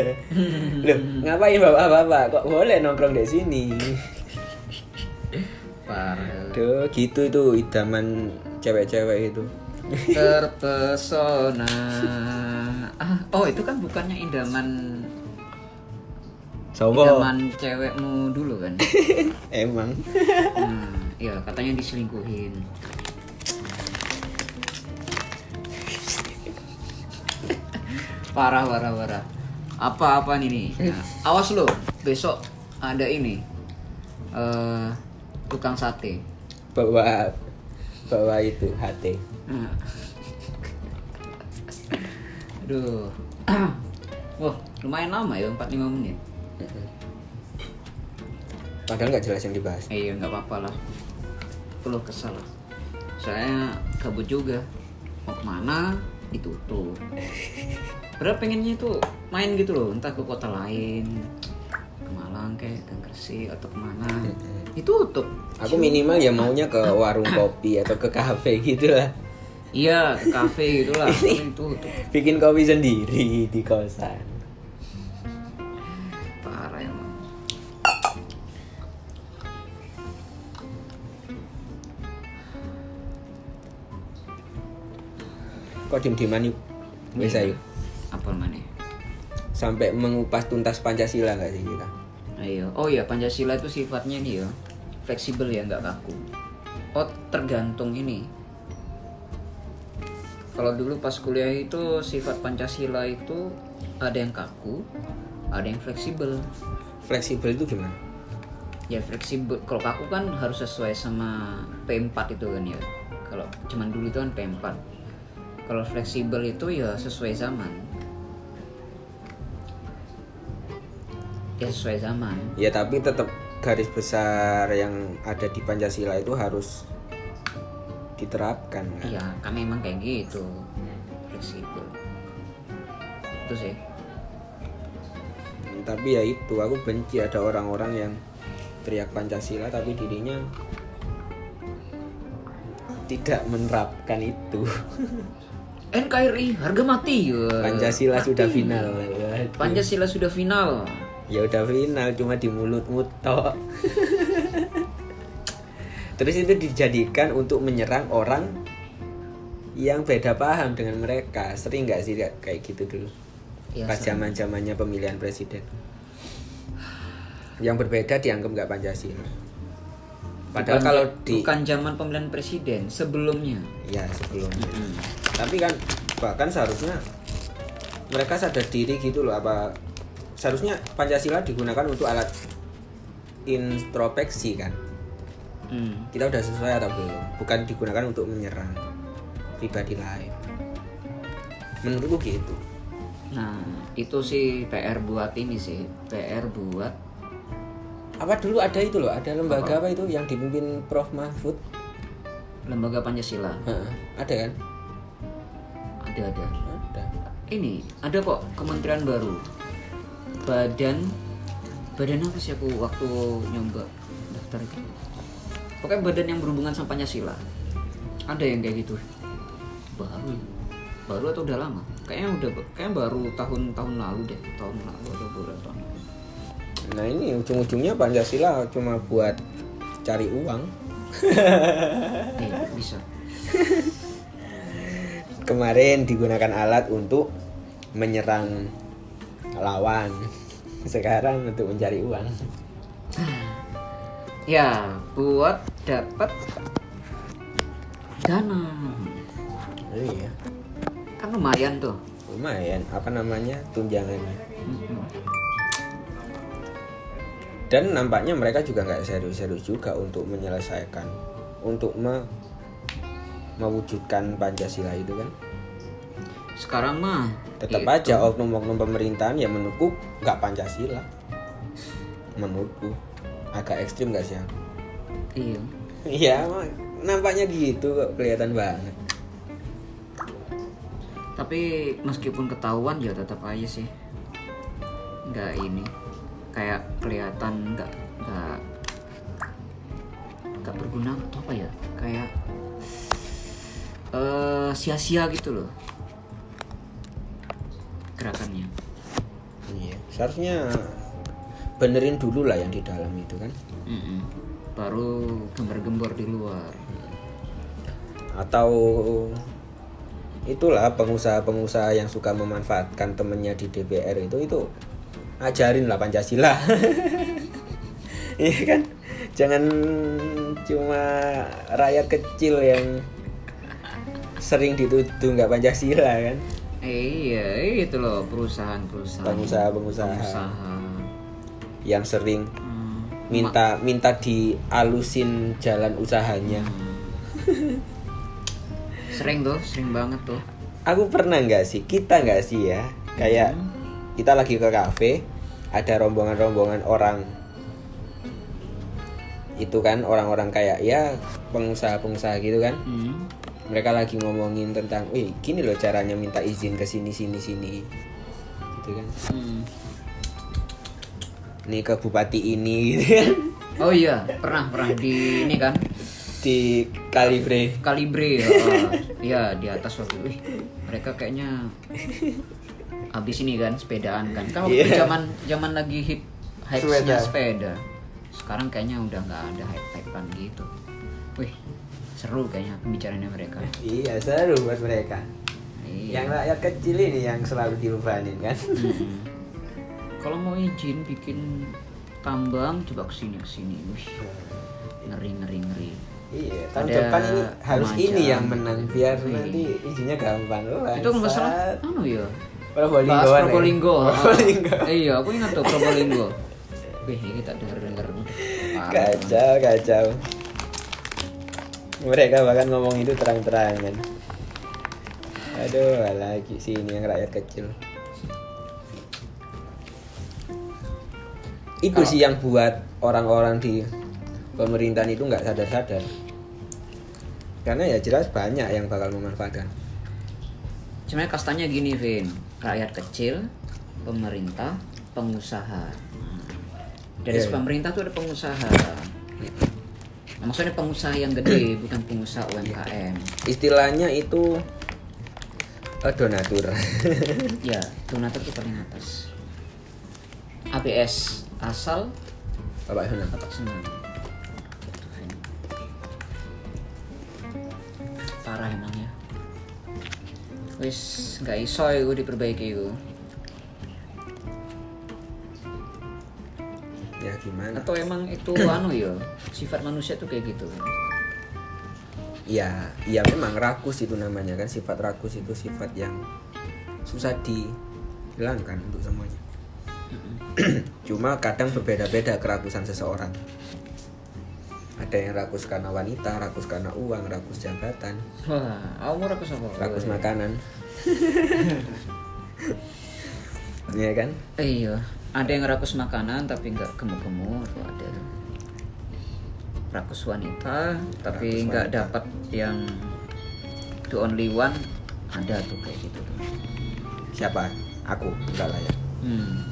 Loh, ngapain bapak-bapak? Kok boleh nongkrong di sini? parah Duh, gitu itu idaman cewek-cewek itu. terpesona. Ah oh itu kan bukannya idaman Sombong. idaman cewekmu dulu kan? Emang. hmm, ya katanya diselingkuhin. Parah parah parah. Apa apa nih nih. Nah, awas lo besok ada ini. Eh tukang sate. Bawa bawa itu HT. Nah. aduh. Wah lumayan lama ya 45 menit. Padahal nggak jelas yang dibahas. Eh, iya nggak apa-apa lah. Perlu kesal lah. Saya kabut juga. Mau ke mana? Ditutup. Padahal pengennya itu main gitu loh. Entah ke kota lain ke Malang kayak ke Gresik atau ke mana ditutup Aku minimal ya maunya ke warung kopi atau ke kafe gitu lah. iya ke kafe gitu lah ditutup Bikin kopi sendiri di kosan. parah emang Kok diem-dieman yuk? Bisa yuk. apa mana Sampai mengupas tuntas Pancasila nggak sih kita? Ayo. Oh iya, Pancasila itu sifatnya nih ya, fleksibel ya, nggak kaku. Oh, tergantung ini. Kalau dulu pas kuliah itu sifat Pancasila itu ada yang kaku, ada yang fleksibel. Fleksibel itu gimana? Ya fleksibel. Kalau kaku kan harus sesuai sama P4 itu kan ya. Kalau cuman dulu itu kan P4. Kalau fleksibel itu ya sesuai zaman. Ya sesuai zaman. Ya tapi tetap garis besar yang ada di Pancasila itu harus diterapkan kan? Iya, kan memang kayak gitu. Fleksibel. Itu sih. Tapi ya itu aku benci ada orang-orang yang teriak Pancasila tapi dirinya tidak menerapkan itu. NKRI harga mati. Wah. Pancasila Mati. sudah final. Pancasila sudah final. Ya udah final cuma di mulutmu tok. Terus itu dijadikan untuk menyerang orang yang beda paham dengan mereka. Sering nggak sih kayak gitu dulu? Ya, Pas zaman zamannya pemilihan presiden. Yang berbeda dianggap nggak Pancasila. Padahal Bukan- kalau di bukan zaman pemilihan presiden, sebelumnya. ya sebelumnya. Hmm. Tapi kan bahkan seharusnya mereka sadar diri gitu loh apa seharusnya Pancasila digunakan untuk alat introspeksi kan. Hmm. kita udah sesuai atau belum bukan digunakan untuk menyerang pribadi lain menurutku gitu Nah, itu sih PR buat ini sih. PR buat apa dulu ada itu loh ada lembaga apa, itu yang dipimpin Prof Mahfud lembaga Pancasila. Heeh, ada kan Ada ada. ada Ini ada kok kementerian baru. Badan badan apa sih aku waktu nyoba daftar itu? Pokoknya badan yang berhubungan sama Pancasila. Ada yang kayak gitu. Baru. Baru atau udah lama? Kayaknya udah kayaknya baru tahun-tahun lalu deh, tahun lalu atau beberapa tahun lalu. nah ini ujung-ujungnya Pancasila cuma buat cari uang Eh, bisa. kemarin digunakan alat untuk menyerang lawan. Sekarang untuk mencari uang. Ya, buat dapat dana. iya. Kan lumayan tuh. lumayan apa namanya tunjangannya. Dan nampaknya mereka juga nggak serius-serius juga untuk menyelesaikan untuk me- mewujudkan Pancasila itu kan? Sekarang mah tetap gitu. aja oknum-oknum pemerintahan ya menurutku nggak pancasila. Menurutku. Agak ekstrim gak sih Ang? iya. Iya nampaknya gitu kok kelihatan banget. Tapi meskipun ketahuan ya tetap aja sih. Nggak ini. Kayak kelihatan nggak nggak nggak berguna atau apa ya? Kayak eh sia-sia gitu loh gerakannya? Iya seharusnya benerin dulu lah yang di dalam itu kan. Mm-mm. baru gembar-gembor di luar. Atau itulah pengusaha-pengusaha yang suka memanfaatkan temennya di DPR itu itu ajarin lah Pancasila. Iya kan? Jangan cuma rakyat kecil yang sering dituduh nggak Pancasila kan iya itu loh perusahaan-perusahaan pengusaha-pengusaha Pengusaha. yang sering Hmm. minta minta dialusin jalan usahanya Hmm. sering tuh sering banget tuh Aku pernah nggak sih, kita nggak sih ya, kayak kita lagi ke kafe, ada rombongan-rombongan orang, itu kan orang-orang kayak ya pengusaha-pengusaha gitu kan, Hmm. Mereka lagi ngomongin tentang, wih gini loh caranya minta izin ke sini sini sini, gitu kan, Hmm. nih ke bupati ini gitu kan, oh iya pernah pernah. Di ini kan? Di kalibre, kalibre ya oh, iya di atas waktu. Itu Wih, mereka kayaknya habis ini kan sepedaan kan. Kan waktu Iya. zaman zaman lagi hip hype Sepeda. sepeda. Sekarang kayaknya udah nggak ada hype hypean gitu. Wih seru kayaknya pembicaraannya mereka iya seru buat mereka, iya yang rakyat kecil ini yang selalu dilupain kan, Mm-mm. kalau mau izin bikin tambang coba ke sini ke sini wih ngeri ngeri ngeri Iya, tahun Ada depan ini harus remaja. ini yang menang biar Iya. nanti izinnya gampang. Oh, itu nggak salah anu ya Probolinggo. Bahas ya? Probolinggo. Ah, iya, aku ingat tuh Probolinggo. Wih, ini tak denger-denger. Parah. Kacau, kacau. Mereka bahkan ngomong itu terang-terangan. Aduh, lagi sih ini yang rakyat kecil. Itu Kalau- sih yang buat orang-orang di pemerintahan itu nggak sadar-sadar. Karena ya jelas banyak yang bakal memanfaatkan. Sebenarnya kastanya gini, Vin. Rakyat kecil, pemerintah, pengusaha. Dari iya. pemerintah tuh ada pengusaha. Nah, maksudnya pengusaha yang gede, bukan pengusaha UMKM. Istilahnya itu eh, donatur. Ya, donatur tuh paling atas. ABS asal Bapak Senang. Bapak senang. Parah emang ya. Wis nggak iso gue diperbaiki gue. Gimana? Atau emang itu anu ya sifat manusia tuh kayak gitu. Ya, ya memang rakus itu namanya kan sifat rakus itu sifat yang susah dihilangkan untuk semuanya. Cuma kadang berbeda-beda kerakusan seseorang. Ada yang rakus karena wanita, rakus karena uang, rakus jabatan, Wah, aku mau rakus apa? rakus makanan. Iya kan? Iya, ada yang rakus makanan tapi nggak gemuk-gemuk tuh ada. Rakus wanita tapi nggak dapat yang the only one ada tuh kayak gitu tuh. Siapa? Aku, enggak lah ya. Hmm.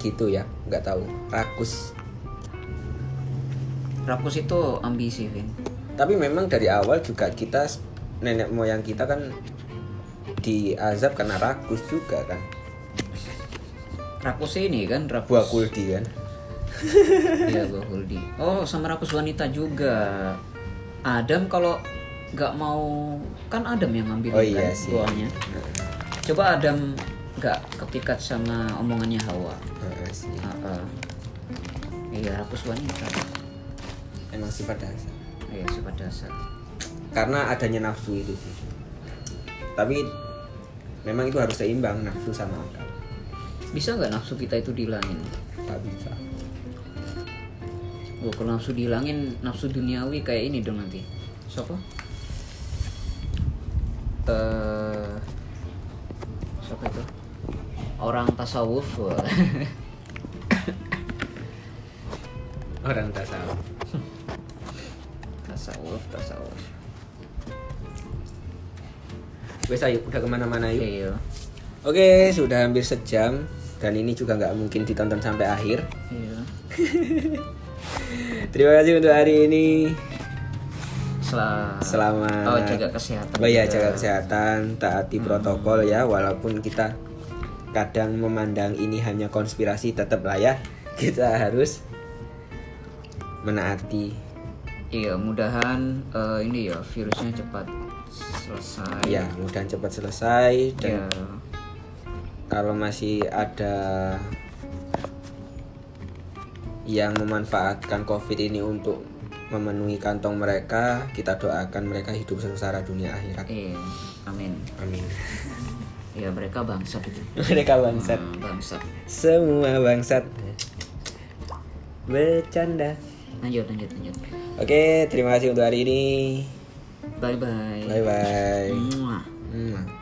Gitu ya, nggak tahu. Rakus. Rakus itu ambisi, Vin. Tapi memang dari awal juga kita nenek moyang kita kan diazab karena rakus juga kan. Rakus ini kan rakus. Buah kuldi kan. Iya, buah kuldi. Oh, sama rakus wanita juga. Adam kalau nggak mau kan Adam yang ngambil Oh kan iya sih. buahnya. Coba Adam nggak kepikat sama omongannya Hawa. Sih. Ah, ah. Iya, rakus wanita. Emang sifat dasar. Iya, sifat dasar. Karena adanya nafsu itu sih. Tapi memang itu harus seimbang nafsu sama akal. Bisa nggak nafsu kita itu dihilangin? Tak bisa. Gua kalau nafsu dihilangin, nafsu duniawi kayak ini dong nanti. Siapa? eh siapa itu orang tasawuf orang tasawuf tasawuf tasawuf wes ayo udah ke mana-mana yuk iya oke sudah hampir sejam dan ini juga nggak mungkin ditonton sampai akhir. Iya. Terima kasih untuk hari ini. Sel- Selamat. Oh jaga kesehatan Oh iya jaga kesehatan, taati protokol ya walaupun kita kadang memandang ini hanya konspirasi tetap lah ya. Kita harus menaati. iya mudahan eh, ini ya virusnya cepat selesai. Ya, mudah cepat selesai dan ya kalau masih ada yang memanfaatkan Covid ini untuk memenuhi kantong mereka, kita doakan mereka hidup sengsara dunia akhirat. iya amin Amin. ya mereka bangsat itu mereka bangsat. Hmm, bangsat Semua bangsat. Bercanda. lanjut lanjut lanjut Oke, terima kasih untuk hari ini. bye bye Bye bye. Muah.